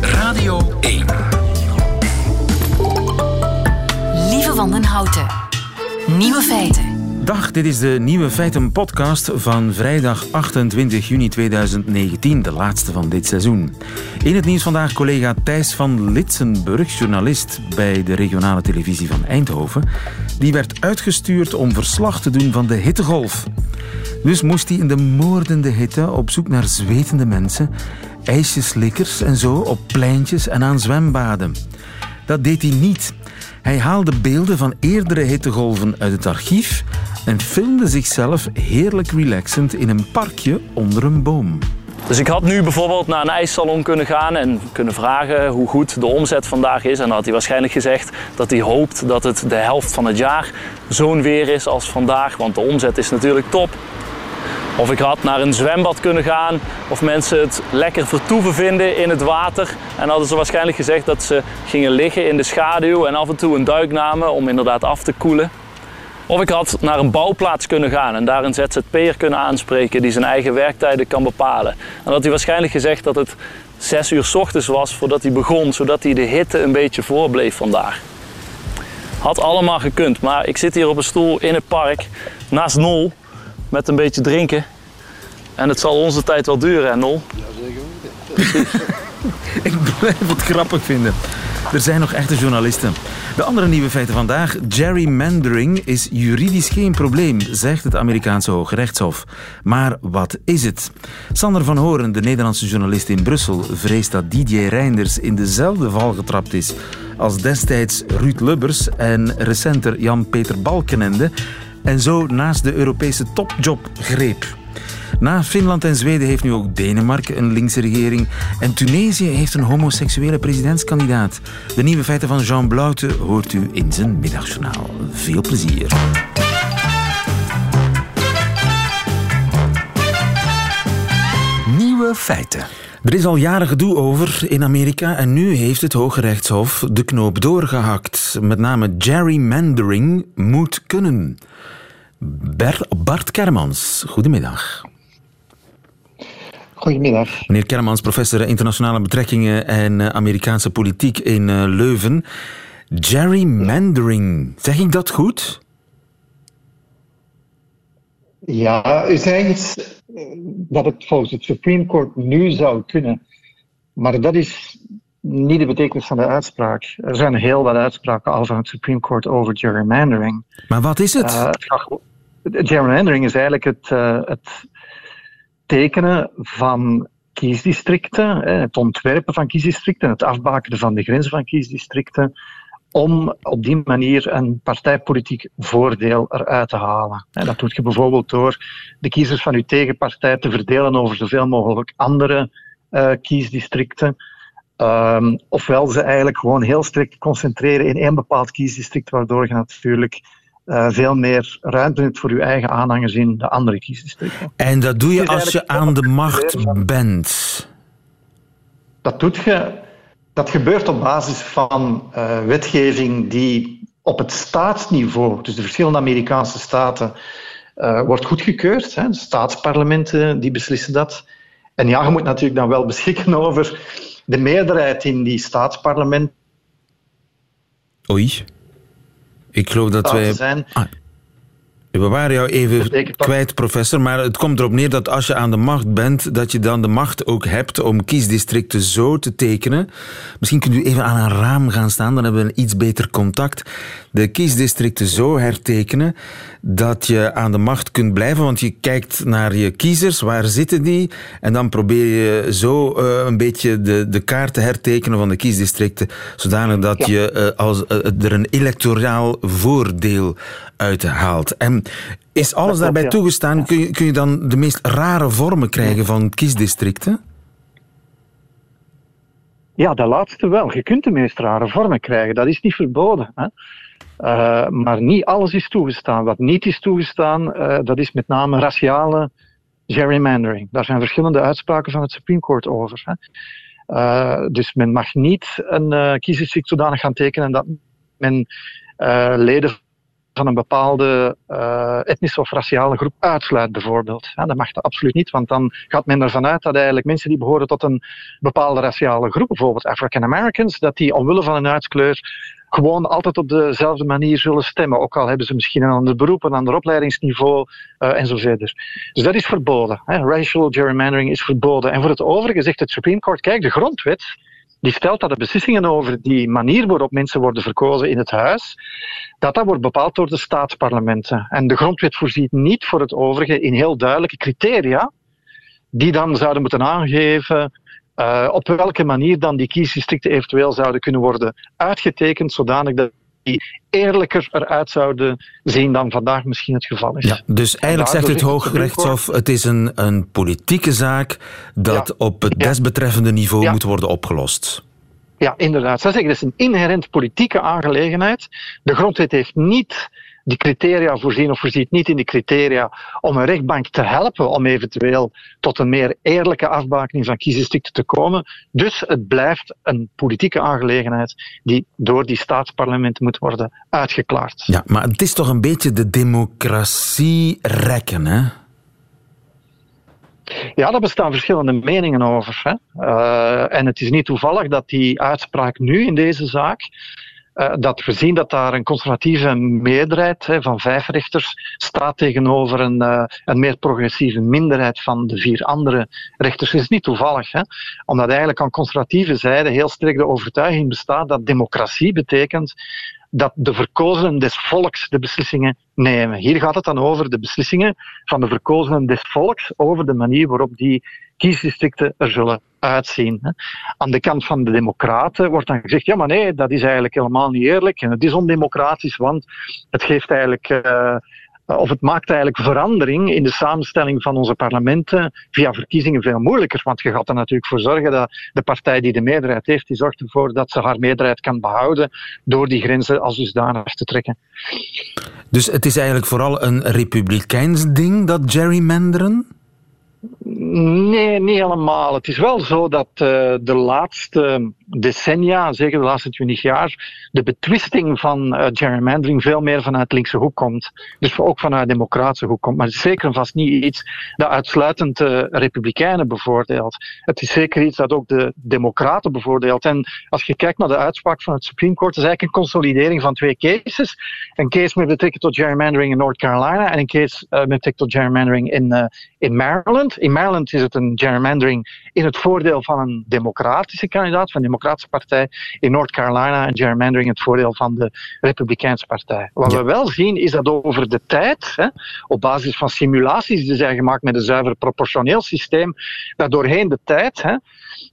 Radio 1. Lieve Wandenhouten. Nieuwe feiten. Dag, dit is de Nieuwe Feiten podcast van vrijdag 28 juni 2019, de laatste van dit seizoen. In het nieuws vandaag collega Thijs van Litsenburg, journalist bij de regionale televisie van Eindhoven. Die werd uitgestuurd om verslag te doen van de hittegolf. Dus moest hij in de moordende hitte op zoek naar zwetende mensen, ijsjeslikkers en zo op pleintjes en aan zwembaden. Dat deed hij niet. Hij haalde beelden van eerdere hittegolven uit het archief en filmde zichzelf heerlijk relaxend in een parkje onder een boom. Dus ik had nu bijvoorbeeld naar een ijssalon kunnen gaan en kunnen vragen hoe goed de omzet vandaag is. En dan had hij waarschijnlijk gezegd dat hij hoopt dat het de helft van het jaar zo'n weer is als vandaag. Want de omzet is natuurlijk top. Of ik had naar een zwembad kunnen gaan of mensen het lekker vertoeven vinden in het water. En hadden ze waarschijnlijk gezegd dat ze gingen liggen in de schaduw en af en toe een duik namen om inderdaad af te koelen. Of ik had naar een bouwplaats kunnen gaan en daar een ZZP'er kunnen aanspreken die zijn eigen werktijden kan bepalen. En had hij waarschijnlijk gezegd dat het 6 uur ochtends was voordat hij begon, zodat hij de hitte een beetje voorbleef vandaag. Had allemaal gekund, maar ik zit hier op een stoel in het park naast Nol met een beetje drinken. En het zal onze tijd wel duren, hè Nol? Ik blijf het grappig vinden. Er zijn nog echte journalisten. De andere nieuwe feiten vandaag. Gerrymandering is juridisch geen probleem, zegt het Amerikaanse Hoge Rechtshof. Maar wat is het? Sander van Horen, de Nederlandse journalist in Brussel, vreest dat Didier Reinders in dezelfde val getrapt is als destijds Ruud Lubbers en recenter Jan-Peter Balkenende en zo naast de Europese topjob greep. Na Finland en Zweden heeft nu ook Denemarken een linkse regering. En Tunesië heeft een homoseksuele presidentskandidaat. De nieuwe feiten van Jean Blaute hoort u in zijn middagjournaal. Veel plezier. Nieuwe feiten. Er is al jaren gedoe over in Amerika en nu heeft het Hoge Rechtshof de knoop doorgehakt. Met name gerrymandering moet kunnen. Ber Bart Kermans, goedemiddag. Goedemiddag. Meneer Kermans, professor internationale betrekkingen en eh, Amerikaanse politiek in eh, Leuven. Gerrymandering, zeg ik dat goed? Ja, u eh, dat het volgens het Supreme Court nu zou kunnen. Maar dat is niet de betekenis van de uitspraak. Er zijn heel wat uitspraken al van het Supreme Court over gerrymandering. Maar wat is het? Uh, gaat- gerrymandering is eigenlijk het, uh, het tekenen van kiesdistricten, het ontwerpen van kiesdistricten, het afbakenen van de grenzen van kiesdistricten, om op die manier een partijpolitiek voordeel eruit te halen. Dat doe je bijvoorbeeld door de kiezers van uw tegenpartij te verdelen over zoveel mogelijk andere uh, kiesdistricten. Um, ofwel ze eigenlijk gewoon heel strikt concentreren in één bepaald kiesdistrict, waardoor je natuurlijk uh, veel meer ruimte hebt voor je eigen aanhangers in de andere kiesdistricten. En dat doe je als je aan de macht bent. Dat doet je. Dat gebeurt op basis van uh, wetgeving die op het staatsniveau, dus de verschillende Amerikaanse staten, uh, wordt goedgekeurd. Hè. De staatsparlementen die beslissen dat. En ja, je moet natuurlijk dan wel beschikken over de meerderheid in die staatsparlementen. Oei. Ik geloof dat wij... zijn. Ah, we waren jou even kwijt, professor, maar het komt erop neer dat als je aan de macht bent, dat je dan de macht ook hebt om kiesdistricten zo te tekenen. Misschien kunt u even aan een raam gaan staan, dan hebben we een iets beter contact. De kiesdistricten zo hertekenen dat je aan de macht kunt blijven, want je kijkt naar je kiezers, waar zitten die? En dan probeer je zo uh, een beetje de, de kaart te hertekenen van de kiesdistricten, zodanig dat Ja. je uh, als, uh, er een electoraal voordeel uit haalt. En is alles daarbij ja. toegestaan? Kun je, kun je dan de meest rare vormen krijgen van kiesdistricten? Ja, dat laatste wel. Je kunt de meest rare vormen krijgen. Dat is niet verboden. Hè? Uh, maar niet alles is toegestaan. Wat niet is toegestaan, uh, dat is met name raciale gerrymandering. Daar zijn verschillende uitspraken van het Supreme Court over. Hè? Uh, dus men mag niet een uh, kiesdistrict zodanig gaan tekenen dat men uh, leden van een bepaalde uh, etnische of raciale groep uitsluit, bijvoorbeeld. Dat mag dat absoluut niet, want dan gaat men ervan uit dat eigenlijk mensen die behoren tot een bepaalde raciale groep, bijvoorbeeld African Americans, dat die omwille van hun huidskleur gewoon altijd op dezelfde manier zullen stemmen. Ook al hebben ze misschien een ander beroep, een ander opleidingsniveau uh, en zo verder. Dus dat is verboden. Hè. Racial gerrymandering is verboden. En voor het overige zegt het Supreme Court, kijk, de grondwet die stelt dat de beslissingen over die manier waarop mensen worden verkozen in het huis, dat dat wordt bepaald door de staatsparlementen. En de grondwet voorziet niet voor het overige in heel duidelijke criteria die dan zouden moeten aangeven uh, op welke manier dan die kiesdistricten eventueel zouden kunnen worden uitgetekend, zodanig dat die eerlijker eruit zouden zien dan vandaag misschien het geval is. Ja, dus eigenlijk zegt het Hooggerechtshof, het is een, een politieke zaak dat op het desbetreffende niveau moet worden opgelost. Ja, inderdaad. Dat is een inherent politieke aangelegenheid. De grondwet heeft niet die criteria voorzien of voorziet niet in die criteria om een rechtbank te helpen om eventueel tot een meer eerlijke afbakening van kiesdistricten te komen. Dus het blijft een politieke aangelegenheid die door die staatsparlementen moet worden uitgeklaard. Ja, maar het is toch een beetje de democratie rekken, hè? Ja, daar bestaan verschillende meningen over. Hè. Uh, en het is niet toevallig dat die uitspraak nu in deze zaak uh, dat gezien dat daar een conservatieve meerderheid van vijf rechters staat tegenover een, uh, een meer progressieve minderheid van de vier andere rechters, is niet toevallig. Hè? Omdat eigenlijk aan conservatieve zijde heel sterk de overtuiging bestaat dat democratie betekent dat de verkozenen des volks de beslissingen nemen. Hier gaat het dan over de beslissingen van de verkozenen des volks over de manier waarop die kiesdistricten er zullen uitzien. Aan de kant van de democraten wordt dan gezegd, ja maar nee, dat is eigenlijk helemaal niet eerlijk en het is ondemocratisch, want het geeft eigenlijk... Uh, of het maakt eigenlijk verandering in de samenstelling van onze parlementen via verkiezingen veel moeilijker. Want je gaat er natuurlijk voor zorgen dat de partij die de meerderheid heeft, die zorgt ervoor dat ze haar meerderheid kan behouden door die grenzen als dusdanig te trekken. Dus het is eigenlijk vooral een republikeins ding, dat gerrymanderen? Nee, niet helemaal. Het is wel zo dat uh, de laatste decennia, zeker de laatste twintig jaar, de betwisting van uh, gerrymandering veel meer vanuit linkse hoek komt. Dus ook vanuit democratische hoek komt. Maar het is zeker en vast niet iets dat uitsluitend uh, republikeinen bevoordeelt. Het is zeker iets dat ook de democraten bevoordeelt. En als je kijkt naar de uitspraak van het Supreme Court, is eigenlijk een consolidering van twee cases. Een case met betrekking tot gerrymandering in North Carolina en een case met betrekking tot gerrymandering in, in Maryland. Maryland is het een gerrymandering in het voordeel van een democratische kandidaat, van de Democratische Partij. In North Carolina een gerrymandering in het voordeel van de Republikeinse Partij. Wat we wel zien is dat over de tijd, hè, op basis van simulaties die zijn gemaakt met een zuiver proportioneel systeem, dat doorheen de tijd hè,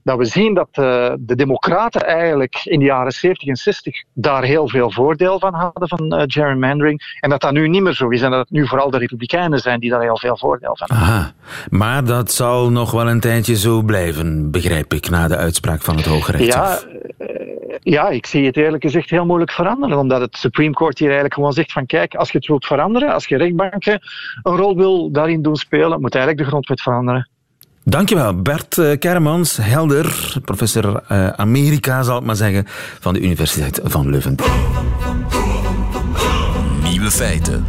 dat we zien dat uh, de democraten eigenlijk in de jaren 70 en 60 daar heel veel voordeel van hadden van uh, gerrymandering. En dat dat nu niet meer zo is en dat het nu vooral de republikeinen zijn die daar heel veel voordeel van hebben. Aha. Maar dat zal nog wel een tijdje zo blijven, begrijp ik, na de uitspraak van het Hoge Rechtshof. Ja, uh, ja, ik zie het eerlijk gezegd heel moeilijk veranderen, omdat het Supreme Court hier eigenlijk gewoon zegt van kijk, als je het wilt veranderen, als je rechtbanken een rol wil daarin doen spelen, moet eigenlijk de grondwet veranderen. Dankjewel, Bert eh, Kermans, helder, professor uh, Amerika zal ik maar zeggen, van de Universiteit van Leuven. Nieuwe feiten.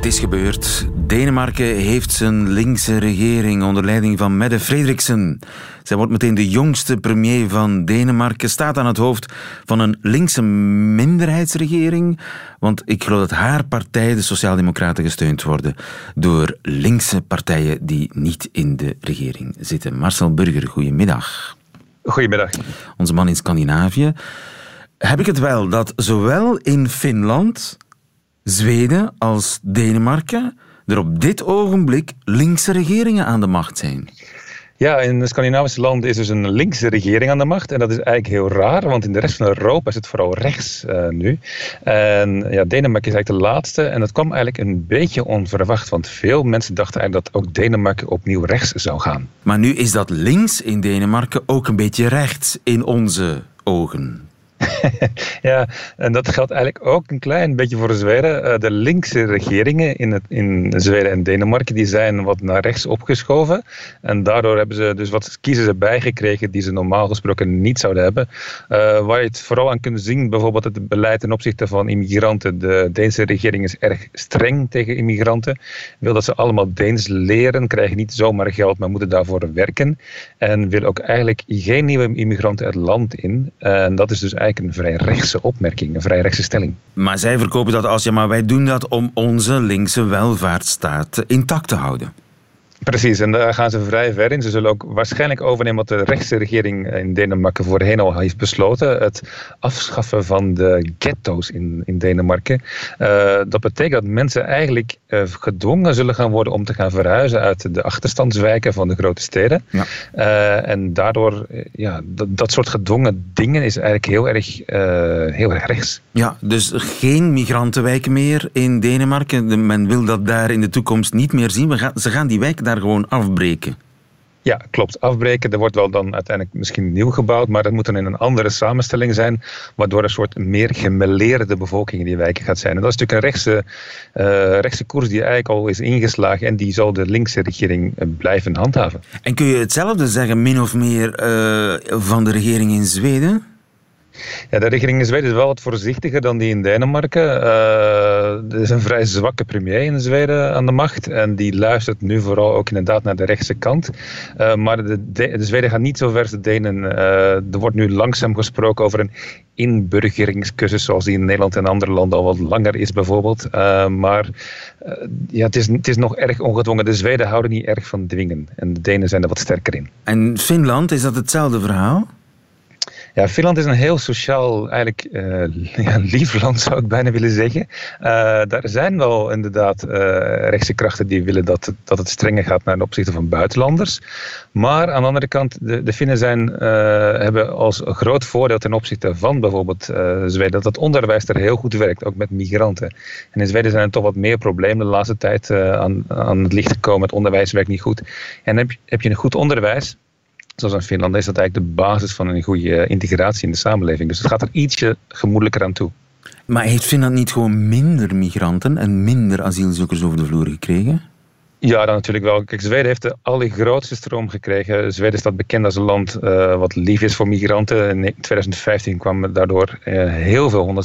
Het is gebeurd. Denemarken heeft zijn linkse regering onder leiding van Mette Frederiksen. Zij wordt meteen de jongste premier van Denemarken, staat aan het hoofd van een linkse minderheidsregering. Want ik geloof dat haar partij, de Sociaaldemocraten, gesteund worden door linkse partijen die niet in de regering zitten. Marcel Burger, goedemiddag. Goedemiddag. Onze man in Scandinavië. Heb ik het wel dat zowel in Finland Zweden als Denemarken er op dit ogenblik linkse regeringen aan de macht zijn. Ja, in de Scandinavische landen is dus een linkse regering aan de macht. En dat is eigenlijk heel raar, want in de rest van Europa is het vooral rechts uh, nu. En ja, Denemarken is eigenlijk de laatste. En dat kwam eigenlijk een beetje onverwacht, want veel mensen dachten eigenlijk dat ook Denemarken opnieuw rechts zou gaan. Maar nu is dat links in Denemarken ook een beetje rechts in onze ogen. ja, en dat geldt eigenlijk ook een klein beetje voor Zweden. Eh, de linkse regeringen in, het, in Zweden en Denemarken die zijn wat naar rechts opgeschoven. En daardoor hebben ze dus wat kiezers erbij gekregen die ze normaal gesproken niet zouden hebben. Uh, waar je het vooral aan kunt zien, bijvoorbeeld het beleid ten opzichte van immigranten. De Deense regering is erg streng tegen immigranten. Wil dat ze allemaal Deens leren, krijgen niet zomaar geld, maar moeten daarvoor werken. En wil ook eigenlijk geen nieuwe immigranten het land in. En dat is dus eigenlijk een vrij rechtse opmerking, een vrij rechtse stelling. Maar zij verkopen dat als, ja, maar wij doen dat om onze linkse welvaartsstaat intact te houden. Precies, en daar gaan ze vrij ver in. Ze zullen ook waarschijnlijk overnemen wat de rechtse regering in Denemarken voorheen al heeft besloten. Het afschaffen van de ghetto's in, in Denemarken. Uh, dat betekent dat mensen eigenlijk uh, gedwongen zullen gaan worden om te gaan verhuizen uit de achterstandswijken van de grote steden. Ja. Uh, en daardoor, ja, dat, dat soort gedwongen dingen is eigenlijk heel erg, heel erg rechts. Ja, dus geen migrantenwijken meer in Denemarken. Men wil dat daar in de toekomst niet meer zien. We gaan, ze gaan die wijken daar gewoon afbreken. Ja, klopt. Afbreken. Er wordt wel dan uiteindelijk misschien nieuw gebouwd, maar dat moet dan in een andere samenstelling zijn, waardoor een soort meer gemeleerde bevolking in die wijken gaat zijn. En dat is natuurlijk een rechtse, uh, rechtse koers die eigenlijk al is ingeslagen en die zal de linkse regering eh, blijven handhaven. En kun je hetzelfde zeggen, min of meer, uh, van de regering in Zweden? Ja, de regering in Zweden is wel wat voorzichtiger dan die in Denemarken. Uh, er is een vrij zwakke premier in Zweden aan de macht. En die luistert nu vooral ook inderdaad naar de rechtse kant. Uh, maar de, de, de, Zweden gaan niet zo ver als de Denen. Uh, er wordt nu langzaam gesproken over een inburgeringscursus, zoals die in Nederland en andere landen al wat langer is, bijvoorbeeld. maar ja, het, is, het is nog erg ongedwongen. De Zweden houden niet erg van dwingen. En de Denen zijn er wat sterker in. En Finland, is dat hetzelfde verhaal? Ja, Finland is een heel sociaal, eigenlijk uh, ja, lief land zou ik bijna willen zeggen. Uh, daar zijn wel inderdaad uh, rechtse krachten die willen dat, dat het strenger gaat naar opzichte van buitenlanders. Maar aan de andere kant, de, de Finnen zijn, hebben als groot voordeel ten opzichte van bijvoorbeeld Zweden dat het onderwijs er heel goed werkt, ook met migranten. En in Zweden zijn er toch wat meer problemen de laatste tijd aan, aan het licht gekomen. Het onderwijs werkt niet goed. En heb, heb je een goed onderwijs, zoals in Finland, is dat eigenlijk de basis van een goede integratie in de samenleving. Dus het gaat er ietsje gemoedelijker aan toe. Maar heeft Finland niet gewoon minder migranten en minder asielzoekers over de vloer gekregen? Ja, dan natuurlijk wel. Kijk, Zweden heeft de allergrootste stroom gekregen. Zweden staat bekend als een land uh, wat lief is voor migranten. In 2015 kwamen daardoor uh, heel veel,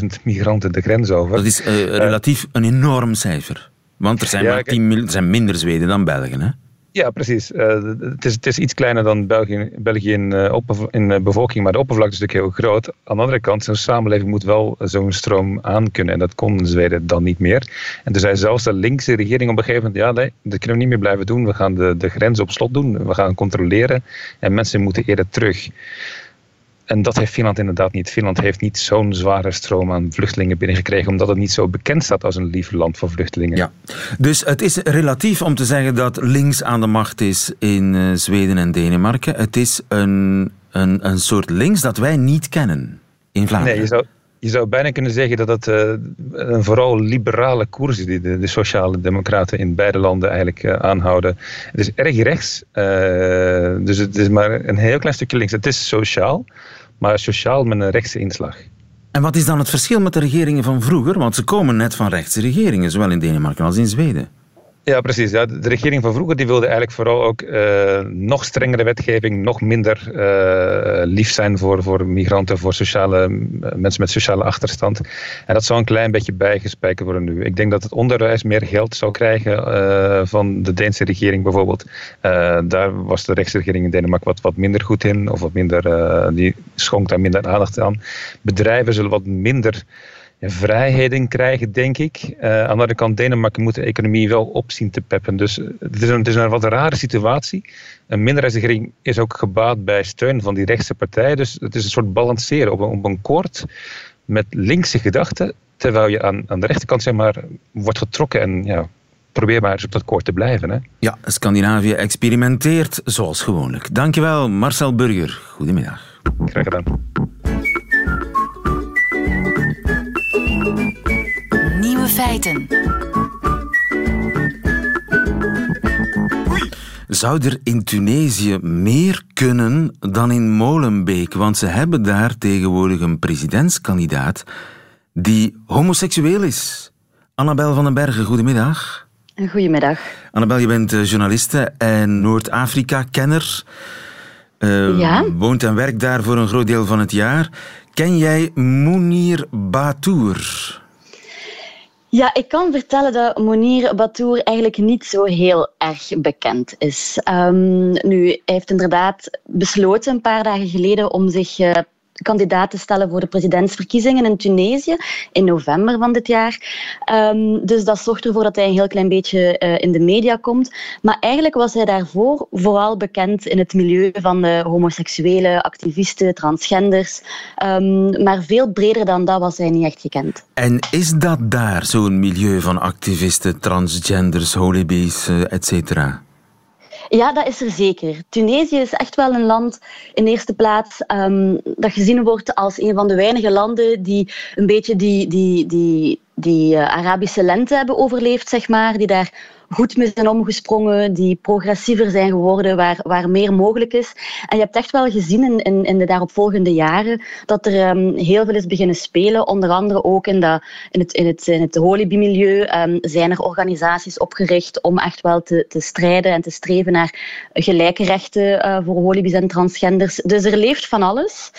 150.000 migranten de grens over. Dat is uh, relatief een enorm cijfer. Want er zijn, ja, maar 10, er zijn minder Zweden dan Belgen, hè? Ja, precies. Uh, het, is, het, is, iets kleiner dan België, België in, uh, in uh, bevolking, maar de oppervlakte is natuurlijk heel groot. Aan de andere kant, zo'n samenleving moet wel zo'n stroom aankunnen. En dat kon Zweden dan niet meer. En toen zei zelfs de linkse regering op een gegeven moment, ja, nee, dat kunnen we niet meer blijven doen. We gaan de, de grens op slot doen. We gaan controleren. En mensen moeten eerder terug. En dat heeft Finland inderdaad niet. Finland heeft niet zo'n zware stroom aan vluchtelingen binnengekregen, omdat het niet zo bekend staat als een lief land voor vluchtelingen. Ja. Dus het is relatief om te zeggen dat links aan de macht is in uh, Zweden en Denemarken. Het is een, een, een soort links dat wij niet kennen in Vlaanderen. Nee, je zou, je zou bijna kunnen zeggen dat het uh, een vooral liberale koers is die de, de, sociale democraten in beide landen eigenlijk uh, aanhouden. Het is erg rechts, dus het is maar een heel klein stukje links. Het is sociaal, maar sociaal met een rechtse inslag. En wat is dan het verschil met de regeringen van vroeger? Want ze komen net van rechtse regeringen, zowel in Denemarken als in Zweden. Ja, precies. Ja, de regering van vroeger die wilde eigenlijk vooral ook uh, nog strengere wetgeving, nog minder uh, lief zijn voor, voor migranten, voor sociale, mensen met sociale achterstand. En dat zou een klein beetje bijgespijkerd worden nu. Ik denk dat het onderwijs meer geld zou krijgen uh, van de Deense regering bijvoorbeeld. daar was de rechtsregering in Denemarken wat, wat minder goed in, of wat minder, die schonk daar minder aandacht aan. Bedrijven zullen wat minder vrijheden krijgen, denk ik. Uh, aan de andere kant, Denemarken moet de economie wel op zien te peppen. Dus eh, het is een, het is een wat rare situatie. Een minderheidsregering is ook gebaat bij steun van die rechtse partijen. Dus het is een soort balanceren op een, op een koord met linkse gedachten, terwijl je aan, aan de rechterkant zeg maar, wordt getrokken en ja, probeer maar eens op dat koord te blijven. Hè? Ja, Scandinavië experimenteert zoals gewoonlijk. Dankjewel, Marcel Burger. Goedemiddag. Graag gedaan. Feiten. zou er in Tunesië meer kunnen dan in Molenbeek? Want ze hebben daar tegenwoordig een presidentskandidaat die homoseksueel is. Annabel van den Bergen, goedemiddag. Goedemiddag. Annabel, je bent eh, journaliste en Noord-Afrika-kenner. Uh, ja? Woont en werkt daar voor een groot deel van het jaar. Ken jij Mounir Batour? Ja, ik kan vertellen dat Monir Batour eigenlijk niet zo heel erg bekend is. Um, nu, hij heeft inderdaad besloten een paar dagen geleden om zich uh, kandidaat te stellen voor de presidentsverkiezingen in Tunesië in november van dit jaar. Um, dus dat zorgt ervoor dat hij een heel klein beetje uh, in de media komt. Maar eigenlijk was hij daarvoor vooral bekend in het milieu van de homoseksuele activisten, transgenders. Um, maar veel breder dan dat was hij niet echt gekend. En is dat daar zo'n milieu van activisten, transgenders, holibies, uh, et cetera? Ja, dat is er zeker. Tunesië is echt wel een land in eerste plaats um, dat gezien wordt als een van de weinige landen die een beetje die, die, die, die uh, Arabische lente hebben overleefd, zeg maar. Die daar goed mee zijn omgesprongen, die progressiever zijn geworden, waar, waar meer mogelijk is. En je hebt echt wel gezien in, in, in de daaropvolgende jaren dat er um, heel veel is beginnen spelen. Onder andere ook in, de, in het, in het, in het um, zijn er organisaties opgericht om echt wel te, te strijden en te streven naar gelijke rechten uh, voor holibi's en transgenders. Dus er leeft van alles.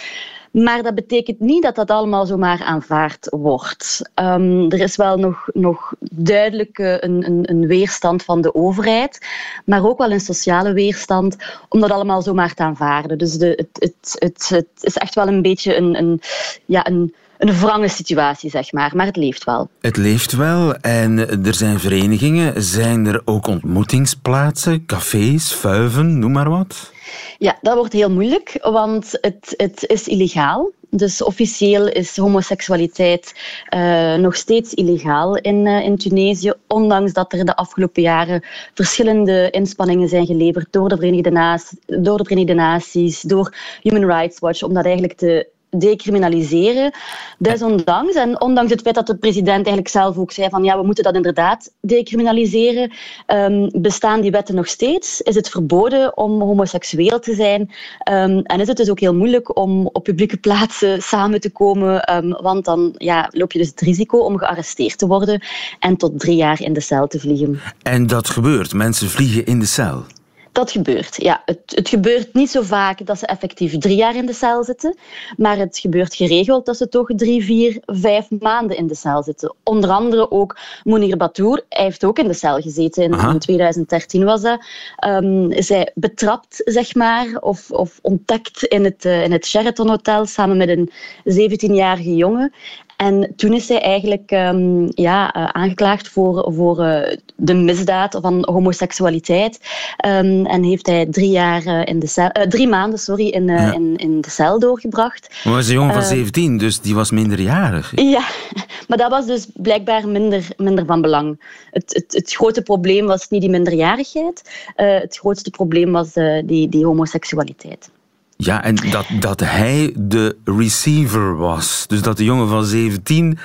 Maar dat betekent niet dat dat allemaal zomaar aanvaard wordt. Um, er is wel nog, nog duidelijk een, een, een, weerstand van de overheid, maar ook wel een sociale weerstand om dat allemaal zomaar te aanvaarden. Dus de, het, het, het, het is echt wel een beetje een, een, ja, een, een wrange situatie, zeg maar. Maar het leeft wel. Het leeft wel en er zijn verenigingen. Zijn er ook ontmoetingsplaatsen, cafés, vuiven, noem maar wat? Ja, dat wordt heel moeilijk, want het, het is illegaal. Dus officieel is homoseksualiteit uh, nog steeds illegaal in, uh, in Tunesië, ondanks dat er de afgelopen jaren verschillende inspanningen zijn geleverd door de Verenigde, Naties, door de Verenigde Naties, door Human Rights Watch, om dat eigenlijk te decriminaliseren. Desondanks, en ondanks het feit dat de president eigenlijk zelf ook zei van ja, we moeten dat inderdaad decriminaliseren, um, bestaan die wetten nog steeds. Is het verboden om homoseksueel te zijn? Um, en is het dus ook heel moeilijk om op publieke plaatsen samen te komen, um, want dan ja, loop je dus het risico om gearresteerd te worden en tot drie jaar in de cel te vliegen. En dat gebeurt, mensen vliegen in de cel. Dat gebeurt, ja. Het, het, gebeurt niet zo vaak dat ze effectief drie jaar in de cel zitten, maar het gebeurt geregeld dat ze toch drie, vier, vijf maanden in de cel zitten. Onder andere ook Monir Batour, hij heeft ook in de cel gezeten, in, in 2013 was dat. Um, is hij betrapt, zeg maar, of, of ontdekt in het, uh, in het Sheraton Hotel samen met een 17-jarige jongen. En toen is hij eigenlijk um, ja, uh, aangeklaagd voor, voor uh, de misdaad van homoseksualiteit. Um, en heeft hij drie, jaar, uh, in de cel, drie maanden sorry, in, ja. in, in de cel doorgebracht. Maar hij is een jongen van 17, dus die was minderjarig. Ja, maar dat was dus blijkbaar minder, minder van belang. Het, het, het grote probleem was niet die minderjarigheid. het grootste probleem was die, die homoseksualiteit. Ja, en dat, dat hij de receiver was. Dus dat de jongen van 17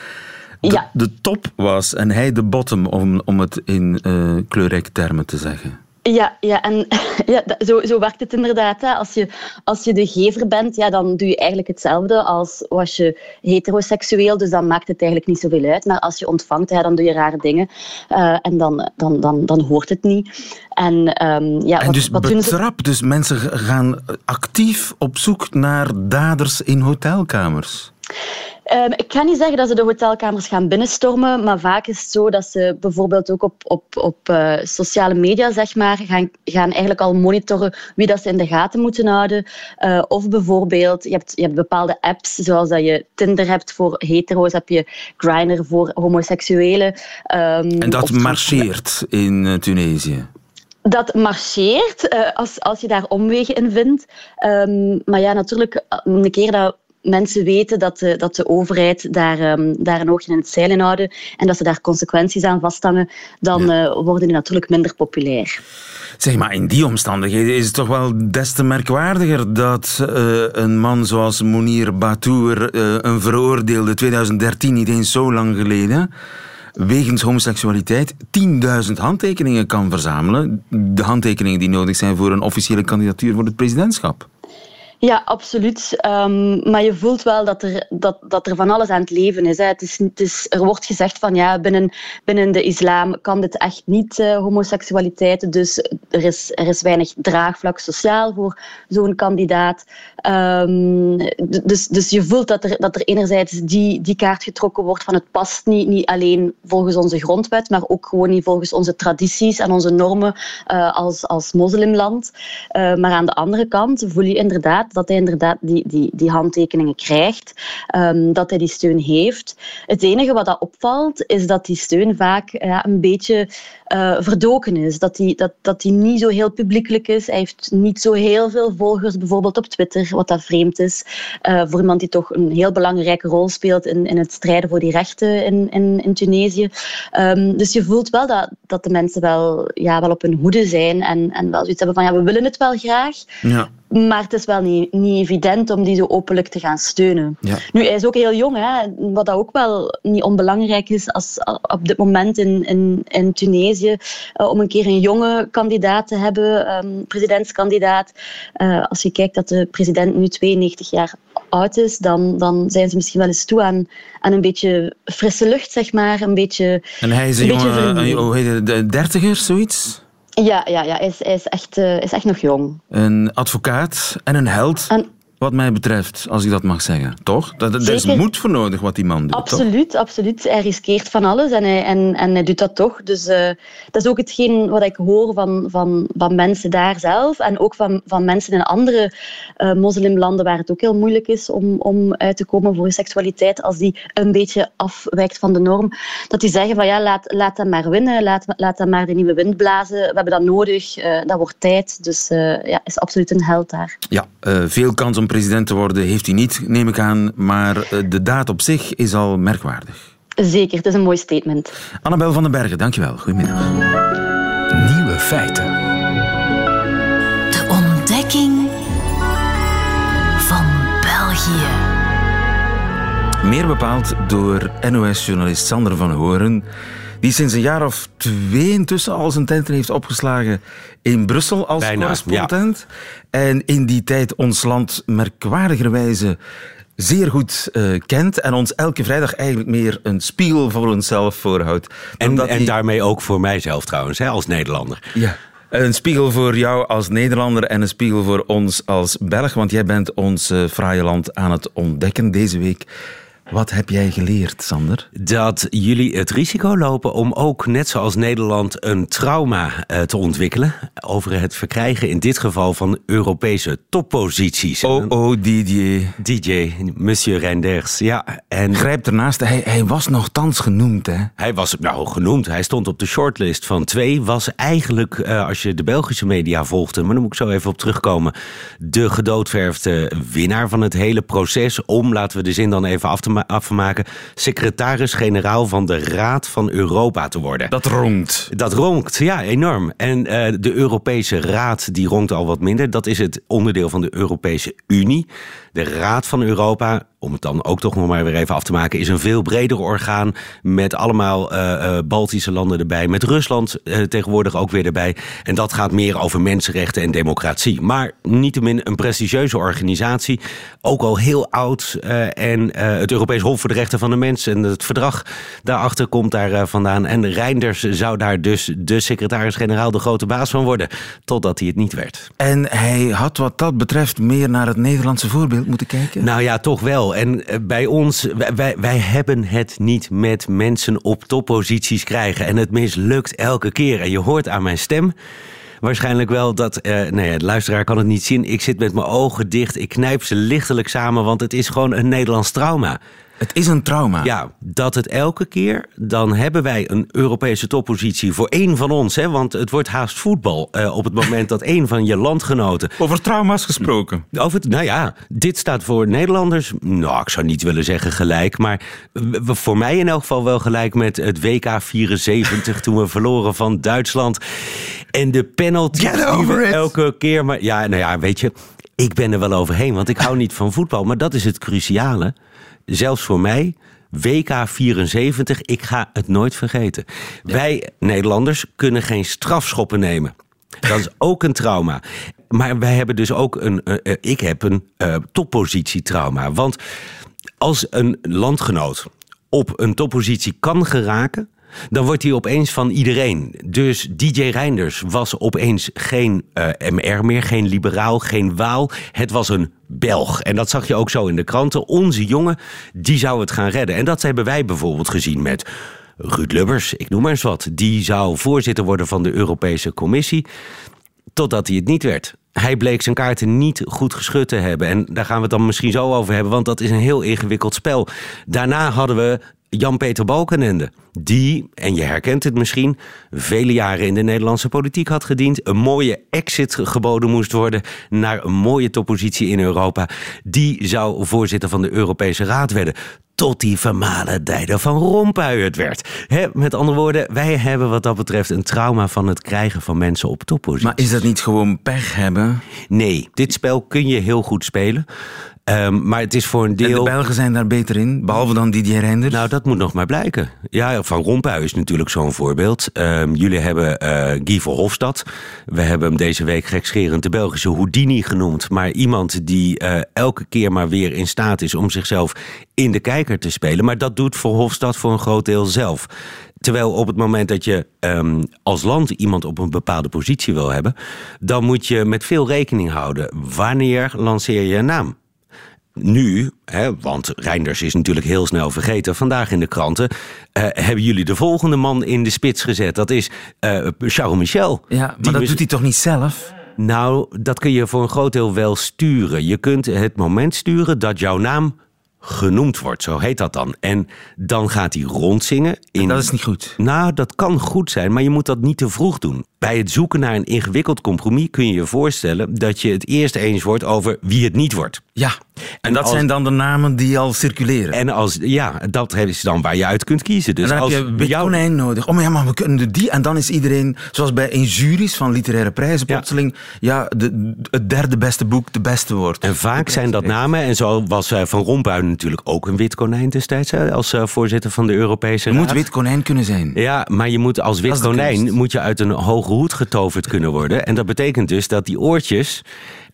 de, ja. de top was en hij de bottom, om, om het in uh, kleurrijke termen te zeggen. Ja, ja en ja, zo, zo werkt het inderdaad. Hè. Als, je, als je de gever bent, ja, dan doe je eigenlijk hetzelfde als was je heteroseksueel. Dus dan maakt het eigenlijk niet zoveel uit. Maar als je ontvangt, ja, dan doe je rare dingen. Uh, en dan, dan, dan, dan hoort het niet. En, um, ja, en wat, dus wat betrap, dus mensen gaan actief op zoek naar daders in hotelkamers? Um, ik ga niet zeggen dat ze de hotelkamers gaan binnenstormen, maar vaak is het zo dat ze bijvoorbeeld ook op, op, op uh, sociale media zeg maar, gaan, gaan eigenlijk al monitoren wie dat ze in de gaten moeten houden. Uh, of bijvoorbeeld, je hebt, je hebt bepaalde apps, zoals dat je Tinder hebt voor hetero's, heb je Grindr voor homoseksuelen. Um, en dat marcheert in uh, Tunesië? dat marcheert als, als je daar omwegen in vindt. Um, maar ja, natuurlijk, een keer dat mensen weten dat de, dat de overheid daar, um, daar een oogje in het zeilen houden en dat ze daar consequenties aan vasthangen, dan ja. uh, worden die natuurlijk minder populair. Zeg maar, in die omstandigheden is het toch wel des te merkwaardiger dat uh, een man zoals Monir Batour, uh, een veroordeelde 2013, niet eens zo lang geleden, wegens homoseksualiteit 10.000 handtekeningen kan verzamelen. De handtekeningen die nodig zijn voor een officiële kandidatuur voor het presidentschap. Ja, absoluut. Ehm, maar je voelt wel dat er, dat, dat er van alles aan het leven is, hè. Het is, het is. Er wordt gezegd van ja, binnen, binnen de islam kan dit echt niet, uh, homoseksualiteit. Dus er is, er is weinig draagvlak sociaal voor zo'n kandidaat. Um, dus, dus je voelt dat er, dat er enerzijds die, die kaart getrokken wordt van het past niet, niet alleen volgens onze grondwet, maar ook gewoon niet volgens onze tradities en onze normen uh, als, als moslimland. Uh, maar aan de andere kant voel je inderdaad dat hij inderdaad die, die, die handtekeningen krijgt, um, dat hij die steun heeft. Het enige wat dat opvalt, is dat die steun vaak ja, een beetje uh, verdoken is. Dat die, dat, dat die niet zo heel publiekelijk is. Hij heeft niet zo heel veel volgers, bijvoorbeeld op Twitter, wat dat vreemd is. Uh, voor iemand die toch een heel belangrijke rol speelt in, in het strijden voor die rechten in, in, in Tunesië. Um, dus je voelt wel dat, dat de mensen wel, ja, wel op hun hoede zijn en, en wel zoiets hebben van ja, we willen het wel graag. Ja. Maar het is wel niet, niet evident om die zo openlijk te gaan steunen. Ja. Nu, hij is ook heel jong, hè, wat dat ook wel niet onbelangrijk is als, op dit moment in, in, in Tunesië, uh, om een keer een jonge kandidaat te hebben, um, presidentskandidaat. Uh, als je kijkt dat de president nu 92 jaar oud is, dan, dan zijn ze misschien wel eens toe aan, aan een beetje frisse lucht, zeg maar. Een beetje, en hij is een, een jonge, hoe heet het, de dertiger, zoiets? Ja, ja, ja. Hij, is, hij is, echt, uh, is echt nog jong. Een advocaat en een held. Wat mij betreft, als ik dat mag zeggen. Toch? Er is moed voor nodig wat die man doet. Absoluut, toch? absoluut. Hij riskeert van alles en hij, en, en hij doet dat toch. Dus uh, dat is ook hetgeen wat ik hoor van, van, van mensen daar zelf. En ook van, van mensen in andere uh, moslimlanden waar het ook heel moeilijk is om, om uit te komen voor seksualiteit. Als die een beetje afwijkt van de norm. Dat die zeggen van ja, laat, laat hem maar winnen. Laat, laat hem maar de nieuwe wind blazen. We hebben dat nodig. Uh, dat wordt tijd. Dus ja, is absoluut een held daar. Ja, veel kans om president te worden heeft hij niet, neem ik aan. Maar de daad op zich is al merkwaardig. Zeker, het is een mooi statement. Annabel van den Bergen, dankjewel. Goedemiddag. Nieuwe feiten. De ontdekking van België. Meer bepaald door NOS-journalist Sander van Horen die sinds een jaar of twee intussen al zijn tenten heeft opgeslagen in Brussel als Bijna, correspondent. Ja. En in die tijd ons land merkwaardigerwijze zeer goed uh, kent en ons elke vrijdag eigenlijk meer een spiegel voor onszelf voorhoudt. En, en die... daarmee ook voor mijzelf trouwens, hè, als Nederlander. Ja. Een spiegel voor jou als Nederlander en een spiegel voor ons als Belg, want jij bent ons uh, fraaie land aan het ontdekken deze week. Wat heb jij geleerd, Sander? Dat jullie het risico lopen om ook, net zoals Nederland, een trauma uh, te ontwikkelen. Over het verkrijgen, in dit geval, van Europese topposities. Oh, oh, DJ. DJ, Monsieur Reinders. Ja, en. Grijp ernaast, hij, hij was nogthans genoemd, hè? Hij was nou genoemd. Hij stond op de shortlist van twee. Was eigenlijk, uh, als je de Belgische media volgde, maar daar moet ik zo even op terugkomen. De gedoodverfde winnaar van het hele proces. Om, laten we de zin dan even af te afmaken, secretaris-generaal van de Raad van Europa te worden. Dat ronkt. Dat ronkt, ja, enorm. En uh, de Europese Raad, die ronkt al wat minder. Dat is het onderdeel van de Europese Unie. De Raad van Europa, om het dan ook toch nog maar weer even af te maken, is een veel breder orgaan met allemaal uh, uh, Baltische landen erbij, met Rusland uh, tegenwoordig ook weer erbij. En dat gaat meer over mensenrechten en democratie. Maar niettemin een prestigieuze organisatie, ook al heel oud. en het Europees Hof voor de Rechten van de Mens en het verdrag daarachter komt daar vandaan. En Reinders zou daar dus de secretaris-generaal de grote baas van worden, totdat hij het niet werd. En hij had wat dat betreft meer naar het Nederlandse voorbeeld moeten kijken? Nou ja, toch wel. En bij ons, wij, wij hebben het niet met mensen op topposities krijgen. En het mislukt elke keer. En je hoort aan mijn stem waarschijnlijk wel dat. Uh, nee, de luisteraar kan het niet zien. Ik zit met mijn ogen dicht. Ik knijp ze lichtelijk samen, want het is gewoon een Nederlands trauma. Het is een trauma. Ja, dat het elke keer, dan hebben wij een Europese toppositie voor één van ons. Hè, want het wordt haast voetbal uh, op het moment dat één van je landgenoten... Over trauma's gesproken. Over, nou ja, dit staat voor Nederlanders, nou ik zou niet willen zeggen gelijk... maar voor mij in elk geval wel gelijk met het WK 74 toen we verloren van Duitsland. En de penalty die we elke keer... Maar ja, nou ja, weet je, ik ben er wel overheen, want ik hou niet van voetbal. Maar dat is het cruciale zelfs voor mij, WK 74, ik ga het nooit vergeten. Wij Nederlanders kunnen geen strafschoppen nemen. Dat is ook een trauma. Maar wij hebben dus ook een. eh, eh, ik heb een eh, toppositietrauma. Want als een landgenoot op een toppositie kan geraken. Dan wordt hij opeens van iedereen. Dus DJ Reinders was opeens geen eh, MR meer, geen liberaal, geen Waal. Het was een Belg. En dat zag je ook zo in de kranten. Onze jongen, die zou het gaan redden. En dat hebben wij bijvoorbeeld gezien met Ruud Lubbers, ik noem maar eens wat. Die zou voorzitter worden van de Europese Commissie totdat hij het niet werd. Hij bleek zijn kaarten niet goed geschud te hebben. En daar gaan we het dan misschien zo over hebben, want dat is een heel ingewikkeld spel. Daarna hadden we Jan-Peter Balkenende. Die, en je herkent het misschien, vele jaren in de Nederlandse politiek had gediend. Een mooie exit geboden moest worden naar een mooie toppositie in Europa. Die zou voorzitter van de Europese Raad werden. Tot die vermalen dijder van Rompuy het werd. Met andere woorden, wij hebben wat dat betreft een trauma van het krijgen van mensen op toppositie. Maar is dat niet gewoon pech hebben? Nee, dit spel kun je heel goed spelen. Ehm, maar het is voor een En de deel. Belgen zijn daar beter in, behalve dan Didier Reinders. Nou, dat moet nog maar blijken. Ja, Van Rompuy is natuurlijk zo'n voorbeeld. Ehm, jullie hebben eh Guy Verhofstadt. We hebben hem deze week gekscherend de Belgische Houdini genoemd. Maar iemand die eh, elke keer maar weer in staat is om zichzelf in de kijker te spelen. Maar dat doet Verhofstadt voor een groot deel zelf. Terwijl op het moment dat je ehm, als land iemand op een bepaalde positie wil hebben, dan moet je met veel rekening houden. Wanneer lanceer je een naam? Nu, hè, want Reinders is natuurlijk heel snel vergeten, vandaag in de kranten, eh, hebben jullie de volgende man in de spits gezet. Dat is eh Charles Michel. ja, maar Die dat doet hij toch niet zelf? Nou, dat kun je voor een groot deel wel sturen. Je kunt het moment sturen dat jouw naam genoemd wordt, zo heet dat dan. En dan gaat hij rondzingen. In... Dat is niet goed. Nou, dat kan goed zijn, maar je moet dat niet te vroeg doen. Bij het zoeken naar een ingewikkeld compromis kun je je voorstellen dat je het eerst eens wordt over wie het niet wordt. Ja, en, En dat als- zijn dan de namen die al circuleren. En, als, ja, dat is dan waar je uit kunt kiezen. Dus dan als heb je wit jou- konijn nodig. Oh, maar ja, maar we kunnen die. En dan is iedereen, zoals bij in juries van literaire prijzen, Ja. plotseling, ja, de, het derde beste boek de beste wordt. En vaak zijn dat namen, en zo was eh, Van Rompuy natuurlijk ook een wit konijn destijds, als eh, voorzitter van de Europese Je Raad. moet wit konijn kunnen zijn. Ja, maar je moet als wit konijn moet je uit een hoge hoed getoverd kunnen worden. En dat betekent dus dat die oortjes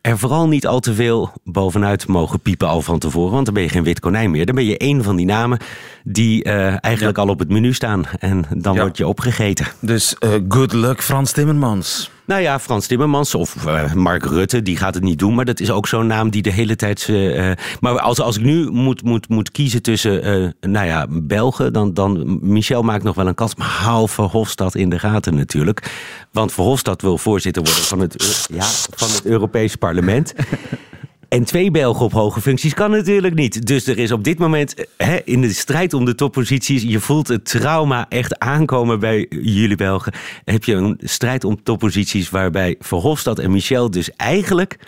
er vooral niet al te veel bovenuit mogen piepen al van tevoren. Want dan ben je geen wit konijn meer. Dan ben je één van die namen die eh, eigenlijk al op het menu staan. En dan Ja. word je opgegeten. Dus eh, good luck Frans Timmermans. Nou ja, Frans Timmermans of eh, Mark Rutte, die gaat het niet doen. Maar dat is ook zo'n naam die de hele tijd... eh, maar als, als ik nu moet, moet, moet kiezen tussen, eh, nou ja, Belgen... Dan, dan Michel maakt nog wel een kans. Maar hou Verhofstadt in de gaten natuurlijk. Want Verhofstadt wil voorzitter worden van het, ja, van het Europees parlement... En twee Belgen op hoge functies kan natuurlijk niet. Dus er is op dit moment eh, hè, in de strijd om de topposities... je voelt het trauma echt aankomen bij jullie Belgen. Heb je een strijd om topposities... waarbij Verhofstadt en Michel dus eigenlijk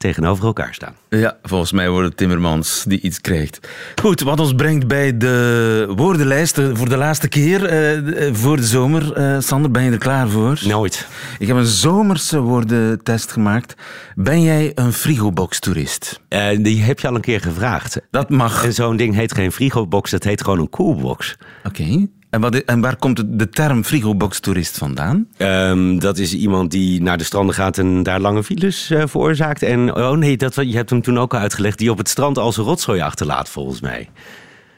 tegenover elkaar staan. Ja, volgens mij wordt het Timmermans die iets krijgt. Goed, wat ons brengt bij de woordenlijst eh, voor de laatste keer eh, eh, voor de zomer. Eh, Sander, ben je er klaar voor? Nooit. Ik heb een zomerse woordentest gemaakt. Ben jij een frigobox-toerist? Eh, die heb je al een keer gevraagd. Dat mag. En zo'n ding heet geen frigobox, dat heet gewoon een koelbox. Oké. En, wat, en waar komt de, term frigobox-toerist vandaan? Ehm, dat is iemand die naar de stranden gaat en daar lange files eh, veroorzaakt. En oh nee, dat, je hebt hem toen ook al uitgelegd. Die op het strand al zijn rotzooi achterlaat, volgens mij.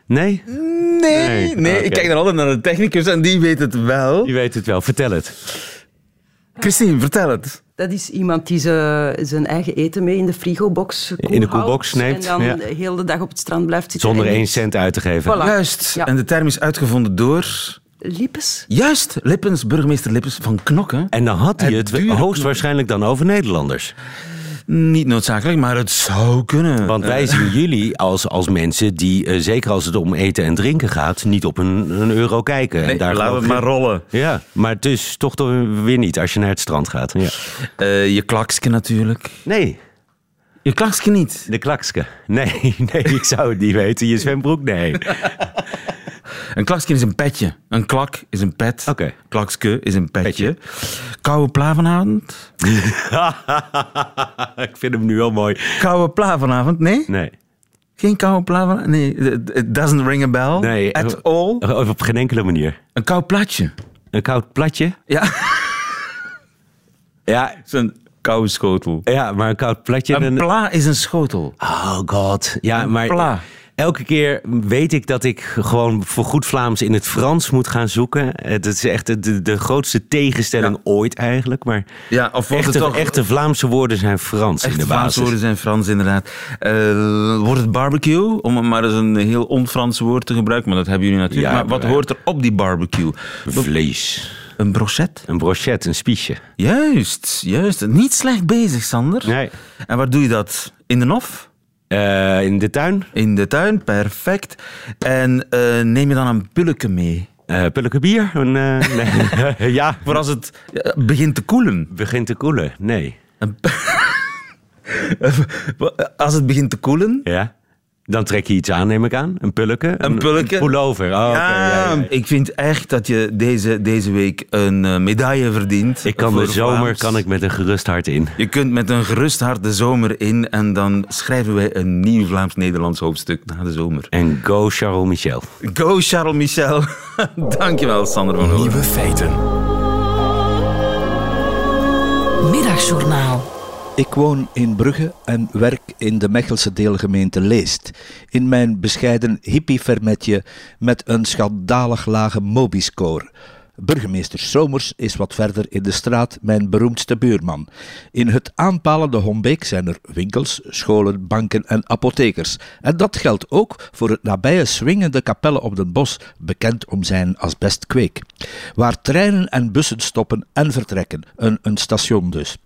Nee? Nee, Nee, ik kijk dan altijd naar de technicus en die weet het wel. Je weet het wel, vertel het. Christine, vertel het. Dat is iemand die ze- zijn eigen eten mee in de frigobox In de koelbox sneemt, En dan ja. de hele dag op het strand blijft zitten. Zonder één cent uit te geven. Voilà. Juist. Ja. En de term is uitgevonden door... Lippes? Juist, Lippens, burgemeester Lippens van Knokken. En dan had hij Het het, hoogstwaarschijnlijk dan over Nederlanders. Niet noodzakelijk, maar het zou kunnen. Want wij Eh, zien jullie als, als mensen die, eh, zeker als het om eten en drinken gaat, niet op een, een euro kijken. nee, en daar laten we het maar rollen. Ja, maar dus toch toch weer niet als je naar het strand gaat. Ja. Eh, je klakske natuurlijk. Nee, Je klakske niet. de klakske. Nee, nee, ik zou het niet weten. Je zwembroek, nee. Een klakske is een petje. Een klak is een pet. Oké. Klakske is een petje. Koude pla vanavond? ik vind hem nu al mooi. Koude pla vanavond? Nee? Nee. Geen koude pla? Nee, it doesn't ring a bell Nee, at eh, all. Of op geen enkele manier. Een koud platje. Een koud platje? Ja, Ja, zo'n koude schotel. ja maar een koud platje. Een pla is een schotel. Oh god. Ja, maar pla. Elke keer weet ik dat ik gewoon voor goed Vlaams in het Frans moet gaan zoeken. Het is echt de, de, de grootste tegenstelling ooit eigenlijk. Maar Ja, of wordt echte, het toch... echte Vlaamse woorden zijn Frans in de Vlaamse basis. woorden zijn Frans, inderdaad. Eh, wordt het barbecue? Om maar eens een heel on-Frans woord te gebruiken, maar dat hebben jullie natuurlijk. Ja, maar wat hoort er op die barbecue? Vlees. Een brochet? Een brochet, een spiesje. Juist, juist. Niet slecht bezig, Sander. Nee. En waar doe je dat? In de nof? Eh, in de tuin? In de tuin, perfect. En eh, neem je dan een pulleke mee? Uh, Pulleke bier? Een, eh, nee. ja, Voor als het eh, begint te koelen. begint te koelen. Nee. Als het begint te koelen, Ja? Dan trek je iets aan, neem ik aan. Een pulleke? Een pulleke? Een pullover. Oh, oké, ja, ja, ja. ik vind echt dat je deze, deze week een eh, medaille verdient. Ik kan voor de zomer Vlaams. kan ik met een gerust hart in. Je kunt met een gerust hart de zomer in en dan schrijven wij een nieuw Vlaams-Nederlands hoofdstuk na de zomer. En go Charles Michel. Go Charles Michel. Dankjewel Sander van Hoorn. Nieuwe feiten. Middagjournaal. Ik woon in Brugge en werk in de Mechelse deelgemeente Leest. In mijn bescheiden hippiefermetje met een schandalig lage Mobi-score. Burgemeester Somers is wat verder in de straat mijn beroemdste buurman. In het aanpalende Hombeek zijn er winkels, scholen, banken en apothekers. En dat geldt ook voor het nabije swingende Kapelle op den Bos, bekend om zijn asbestkweek. Waar treinen en bussen stoppen en vertrekken, een, een station dus.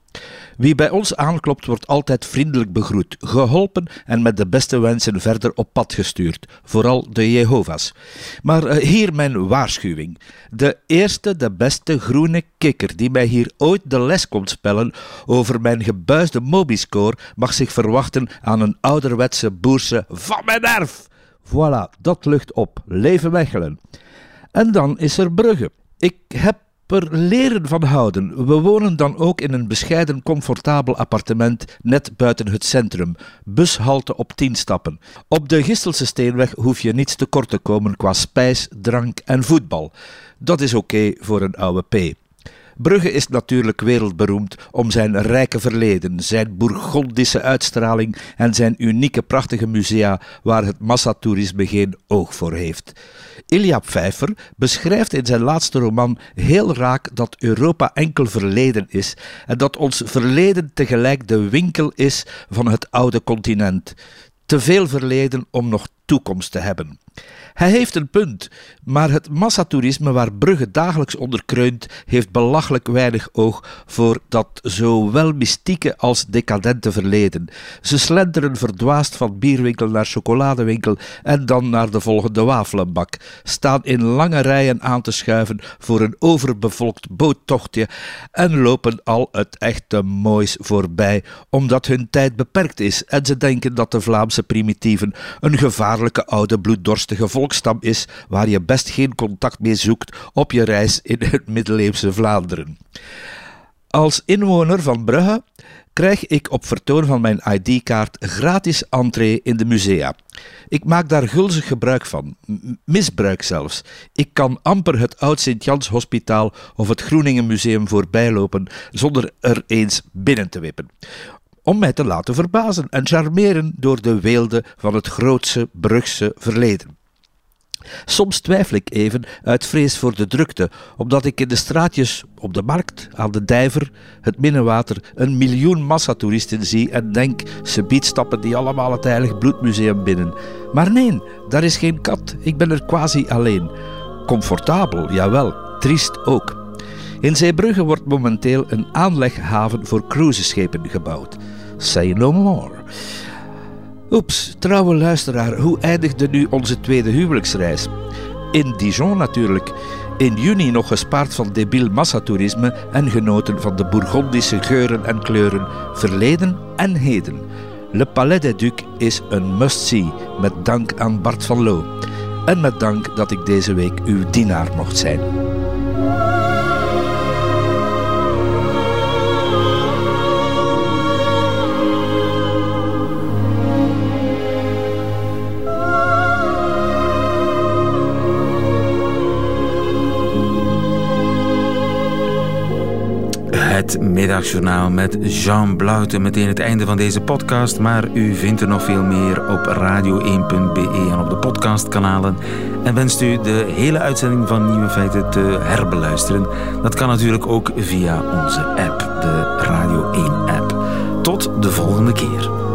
Wie bij ons aanklopt, wordt altijd vriendelijk begroet, geholpen en met de beste wensen verder op pad gestuurd. Vooral de Jehovah's. Maar eh, hier mijn waarschuwing. De eerste, de beste groene kikker die mij hier ooit de les komt spellen over mijn gebuisde Mobiscore mag zich verwachten aan een ouderwetse boerse van mijn erf. Voilà, dat lucht op. Leven Mechelen. En dan is er Brugge. Ik heb er leren van houden. We wonen dan ook in een bescheiden, comfortabel appartement net buiten het centrum. Bushalte op 10 stappen. Op de Gistelse Steenweg hoef je niets tekort te komen qua spijs, drank en voetbal. Dat is oké voor een oude P. Brugge is natuurlijk wereldberoemd om zijn rijke verleden, zijn bourgondische uitstraling en zijn unieke prachtige musea waar het massatoerisme geen oog voor heeft. Ilja Pfeiffer beschrijft in zijn laatste roman heel raak dat Europa enkel verleden is en dat ons verleden tegelijk de winkel is van het oude continent. Te veel verleden om nog toekomst te hebben. Hij heeft een punt, maar het massatoerisme waar Brugge dagelijks onder kreunt, heeft belachelijk weinig oog voor dat zowel mystieke als decadente verleden. Ze slenteren verdwaasd van bierwinkel naar chocoladewinkel en dan naar de volgende wafelenbak, staan in lange rijen aan te schuiven voor een overbevolkt boottochtje en lopen al het echte moois voorbij, omdat hun tijd beperkt is en ze denken dat de Vlaamse primitieven een gevaarlijke oude bloeddorstige is waar je best geen contact mee zoekt op je reis in het middeleeuwse Vlaanderen. Als inwoner van Brugge krijg ik op vertoon van mijn ID-kaart gratis entree in de musea. Ik maak daar gulzig gebruik van, misbruik zelfs. Ik kan amper het Oud Sint-Jans Hospitaal of het Groeningen Museum voorbijlopen zonder er eens binnen te wippen om mij te laten verbazen en charmeren door de weelde van het grootse Brugse verleden. Soms twijfel ik even uit vrees voor de drukte, omdat ik in de straatjes, op de markt, aan de dijver, het Minnewater, een miljoen massatoeristen zie en denk, ze biedt stappen die allemaal het Heilig Bloedmuseum binnen. Maar nee, daar is geen kat, ik ben er quasi alleen. Comfortabel, jawel, triest ook. In Zeebrugge wordt momenteel een aanleghaven voor cruiseschepen gebouwd. Say no more. Oeps, trouwe luisteraar, hoe eindigde nu onze tweede huwelijksreis? In Dijon natuurlijk. In juni nog gespaard van debiel massatoerisme en genoten van de Bourgondische geuren en kleuren, verleden en heden. Le Palais des Ducs is een must-see, met dank aan Bart van Loo. En met dank dat ik deze week uw dienaar mocht zijn. Het middagjournaal met Jean Blouten. Meteen het einde van deze podcast, maar u vindt er nog veel meer op radio1.be en op de podcastkanalen. En wenst u de hele uitzending van Nieuwe Feiten te herbeluisteren? Dat kan natuurlijk ook via onze app, de Radio 1-app. Tot de volgende keer.